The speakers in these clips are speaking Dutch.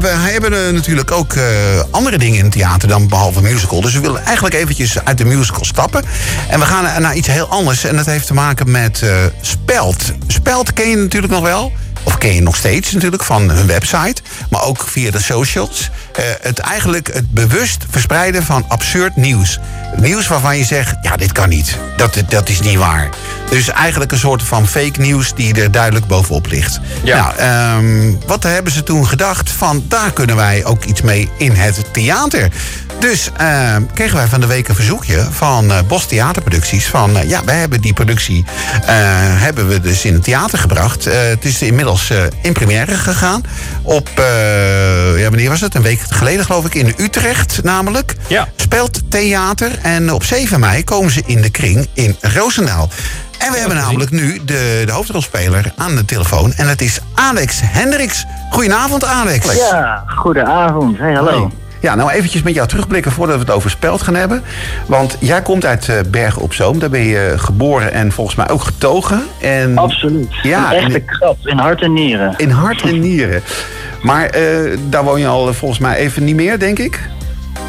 we hebben eh, natuurlijk ook eh, andere dingen in het theater dan behalve musical. Dus we willen eigenlijk eventjes uit de musical stappen. En we gaan naar iets heel anders. En dat heeft te maken met eh Speld. Speld ken je natuurlijk nog wel. Ken je nog steeds natuurlijk van hun website. Maar ook via de socials. Eh, het eigenlijk het bewust verspreiden van absurd nieuws. Nieuws waarvan je zegt, ja, dit kan niet. Dat, dat is niet waar. Dus eigenlijk een soort van fake nieuws die er duidelijk bovenop ligt. Ja. Nou, ehm, wat hebben ze toen gedacht? Van daar kunnen wij ook iets mee in het theater. Dus ehm, kregen wij van de week een verzoekje van eh, Bos Theaterproducties. Van eh, ja, wij hebben die productie hebben we dus in het theater gebracht. Het is inmiddels eh, in première gegaan. Op, eh, ja, wanneer was het? Een week geleden geloof ik in Utrecht namelijk. Ja. Speelt theater. En op 7 mei komen ze in de kring in Roosendaal. En we hebben namelijk nu de, de hoofdrolspeler aan de telefoon. En dat is Alex Hendricks. Goedenavond, Alex. Ja, goedenavond. Hey, hallo. Hey. Ja, nou eventjes met jou terugblikken voordat we het over Speld gaan hebben. Want jij komt uit eh, Bergen op Zoom. Daar ben je geboren en volgens mij ook getogen. En Absoluut. Ja, een echte krap in hart en nieren. in hart en nieren. Maar eh, daar woon je al eh, volgens mij even niet meer, denk ik.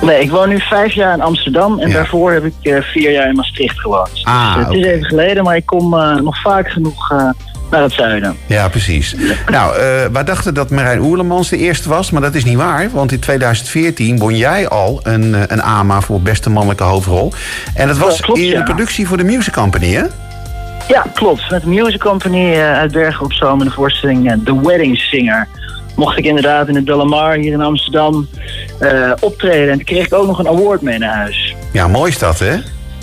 Nee, ik woon nu vijf jaar in Amsterdam en Ja. daarvoor heb ik eh, vier jaar in Maastricht gewoond. Ah, dus, het is even geleden, maar ik kom eh, nog vaak genoeg eh, naar het zuiden. Ja, precies. Nou, eh wij dachten dat Marijn Oerlemans de eerste was, maar dat is niet waar. Want in 2014 won jij al een, eh, een AMA voor beste mannelijke hoofdrol. En dat was klopt, in de ja. productie voor de Music Company, hè? Ja, klopt. Met de Music Company eh, uit Bergen op Zoom en de voorstelling The Wedding Singer. Mocht ik inderdaad in het Delamar hier in Amsterdam optreden. En toen kreeg ik ook nog een award mee naar huis. Ja, mooi is dat, hè?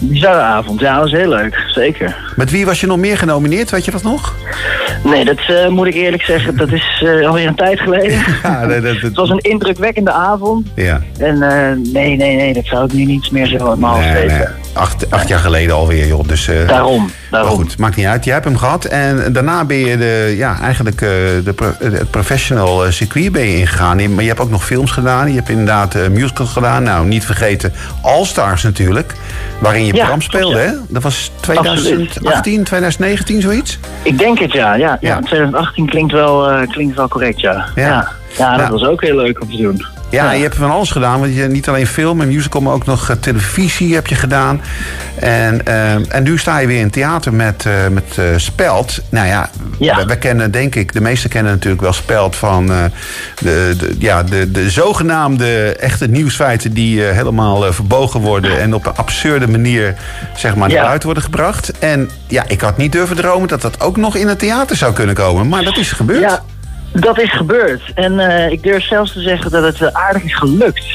Bizarre avond. Ja, dat was heel leuk. Zeker. Met wie was je nog meer genomineerd, weet je dat nog? Nee, dat eh, moet ik eerlijk zeggen. Dat is eh, alweer een tijd geleden. Ja, dat, dat, Het was een indrukwekkende avond. ja. En eh, nee, nee, nee, dat zou ik nu niet meer zo uit mijn hoofd Nee, weten. nee. Acht, acht jaar geleden alweer, joh. Dus, eh, Daarom, Maar goed, maakt niet uit. Je hebt hem gehad. En daarna ben je de, ja, eigenlijk eh, de, pro- het professional eh, circuit ben je ingegaan. Maar je hebt ook nog films gedaan. Je hebt inderdaad eh, musicals gedaan. Nou, niet vergeten All Stars natuurlijk. Waarin je Ja, Bram speelde, hè? Dat was Absoluut, 2018, 2019, zoiets? Ik denk het, ja. Ja, Ja. ja. 2018 klinkt wel, eh, klinkt wel correct, ja. Ja. Ja, dat Ja. was ook heel leuk om te doen. Ja, Ja. je hebt van alles gedaan. Want je niet alleen film en musical, maar ook nog eh, televisie heb je gedaan. En, eh, en nu sta je weer in theater met, eh, met eh, Speld. Nou ja, Ja. We, we kennen denk ik, de meesten kennen natuurlijk wel Speld van de, de, ja, de, de zogenaamde echte nieuwsfeiten die helemaal verbogen worden en op een absurde manier zeg maar naar Ja. buiten worden gebracht. En ja, ik had niet durven dromen dat dat ook nog in het theater zou kunnen komen. Maar dat is gebeurd. Dat is gebeurd. En eh, ik durf zelfs te zeggen dat het eh, aardig is gelukt.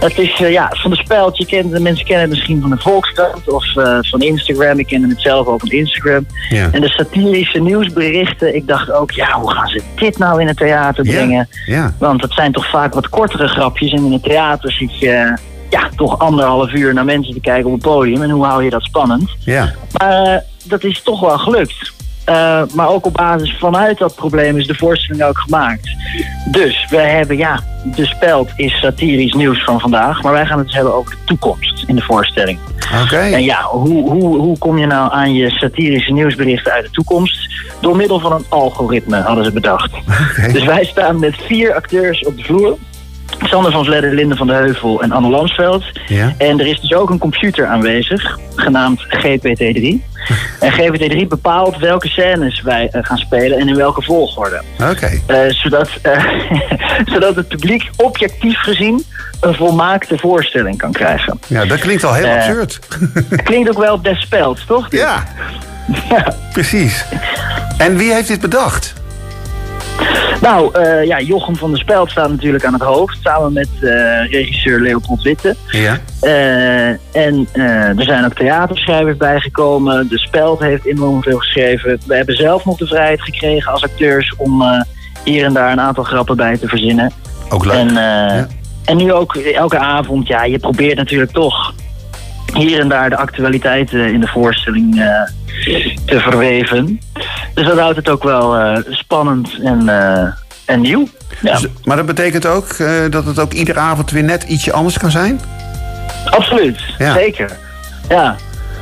Het is eh, ja, van de speld. Je kent, de mensen kennen het misschien van de Volkskrant of van Instagram. Ik kende het zelf ook van Instagram. Ja. En de satirische nieuwsberichten. Ik dacht ook, ja, hoe gaan ze dit nou in het theater brengen? ja. Want het zijn toch vaak wat kortere grapjes. En in het theater zit je ja, toch anderhalf uur naar mensen te kijken op het podium. En hoe hou je dat spannend? ja. Maar dat is toch wel gelukt. Eh, maar ook op basis vanuit dat probleem is de voorstelling ook gemaakt. Dus we hebben, ja, de speld is satirisch nieuws van vandaag. Maar wij gaan het dus hebben over de toekomst in de voorstelling. Oké. En ja, hoe, hoe, hoe kom je nou aan je satirische nieuwsberichten uit de toekomst? Door middel van een algoritme, hadden ze bedacht. Dus wij staan met vier acteurs op de vloer. Sander van Vledder, Linde van de Heuvel en Anne Lansveld. Ja. En er is dus ook een computer aanwezig, genaamd GPT-3. En GPT-3 bepaalt welke scènes wij eh, gaan spelen en in welke volgorde. Oké. Eh, zodat, eh, zodat het publiek objectief gezien een volmaakte voorstelling kan krijgen. Ja, dat klinkt al heel absurd. Klinkt ook wel best speld, toch? Ja, Ja. precies. En wie heeft dit bedacht? Nou, eh, ja, Jochem van der Speld staat natuurlijk aan het hoofd, samen met eh, regisseur Leopold Witte. Ja. Eh, en er zijn ook theaterschrijvers bijgekomen. De Speld heeft enorm veel geschreven. We hebben zelf nog de vrijheid gekregen als acteurs om hier en daar een aantal grappen bij te verzinnen. Ook leuk. En, Ja. en nu ook elke avond, ja, je probeert natuurlijk toch hier en daar de actualiteiten in de voorstelling te verweven. Dus dat houdt het ook wel eh, spannend en, eh, en nieuw. Ja, Dus- maar dat betekent ook eh, dat het ook iedere avond weer net ietsje anders kan zijn? absoluut. Ja. Zeker. Ja.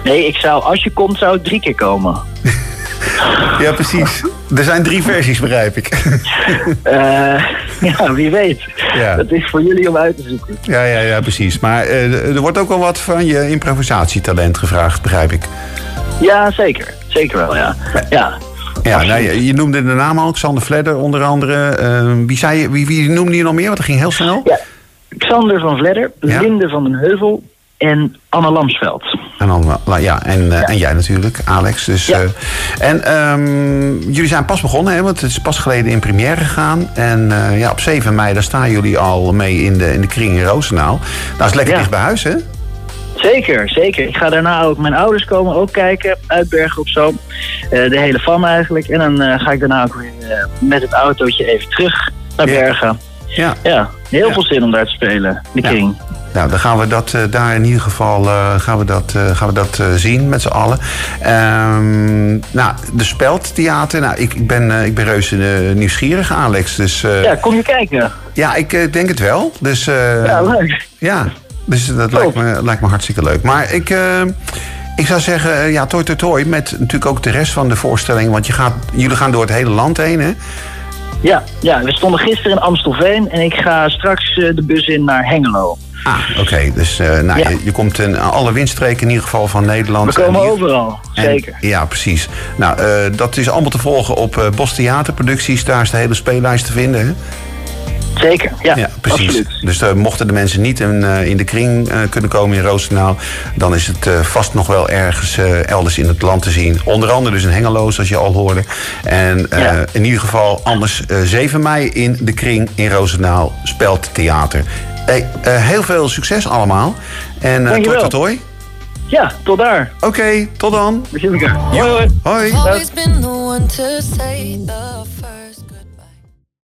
Nee, ik zou, als je komt, zou ik drie keer komen. Ja, precies. Er zijn drie versies, begrijp ik. Ja, wie weet. Ja. Dat is voor jullie om uit te zoeken. Ja, ja, ja, precies. Maar er wordt ook wel wat van je improvisatietalent gevraagd, begrijp ik. Ja, zeker. Zeker wel, ja. Ja, Ja, nou, je, je noemde de naam al, Xander Vledder onder andere. Eh, wie, zei wie, wie noemde je nog meer? Want dat ging heel snel. ja. Xander van Vledder, Ja. Linde van den Heuvel en Anne Lamsveld. En, eh, ja, en, eh, en jij natuurlijk, Alex. Dus, Ja. eh, en ehm, jullie zijn pas begonnen, hè, want het is pas geleden in première gegaan. En eh, ja, op 7 mei daar staan jullie al mee in de, in de kring in Roosendaal. Dat is lekker dicht bij huis, hè? Zeker, zeker. Ik ga daarna ook, mijn ouders komen ook kijken, uit Bergen op Zoom. Eh, de hele fam eigenlijk. En dan eh, ga ik daarna ook weer eh, met het autootje even terug naar. Bergen. Ja. Ja, heel veel zin om daar te spelen, de Ja. kring. Nou, dan gaan we dat daar in ieder geval gaan we dat, gaan we dat zien met z'n allen. Ehm, nou, de Speldtheater. Nou, ik, ik, ben, ik ben reuze nieuwsgierig, Alex. Dus Ja, kom je kijken. ja, ik denk het wel. Dus Ja, leuk. Ja, dus dat lijkt me, lijkt me hartstikke leuk. Maar ik, eh, ik zou zeggen, eh, ja, toi toi toi. Met natuurlijk ook de rest van de voorstelling. Want je gaat, jullie gaan door het hele land heen, hè? Ja, ja, we stonden gisteren in Amstelveen en ik ga straks eh, de bus in naar Hengelo. Ah, oké. Dus nou, Ja. je, je komt in alle windstreken in ieder geval van Nederland. We komen hier- overal, en- zeker. ja, precies. Nou, dat is allemaal te volgen op Bos Theaterproducties. Daar is de hele speellijst te vinden, hè? Zeker, ja, Ja, precies. absoluut. Dus eh, mochten de mensen niet in, eh, in de kring eh, kunnen komen in Roosendaal... dan is het eh, vast nog wel ergens eh, elders in het land te zien. Onder andere dus in Hengelo, zoals je al hoorde. En eh, Ja. in ieder geval anders eh, 7 mei in de kring in Roosendaal Speld Theater. Hey, eh, heel veel succes allemaal. En uh, tot hoi. Ja, tot daar. Oké, tot dan. We zien elkaar. Hoi, hoi. Hoi.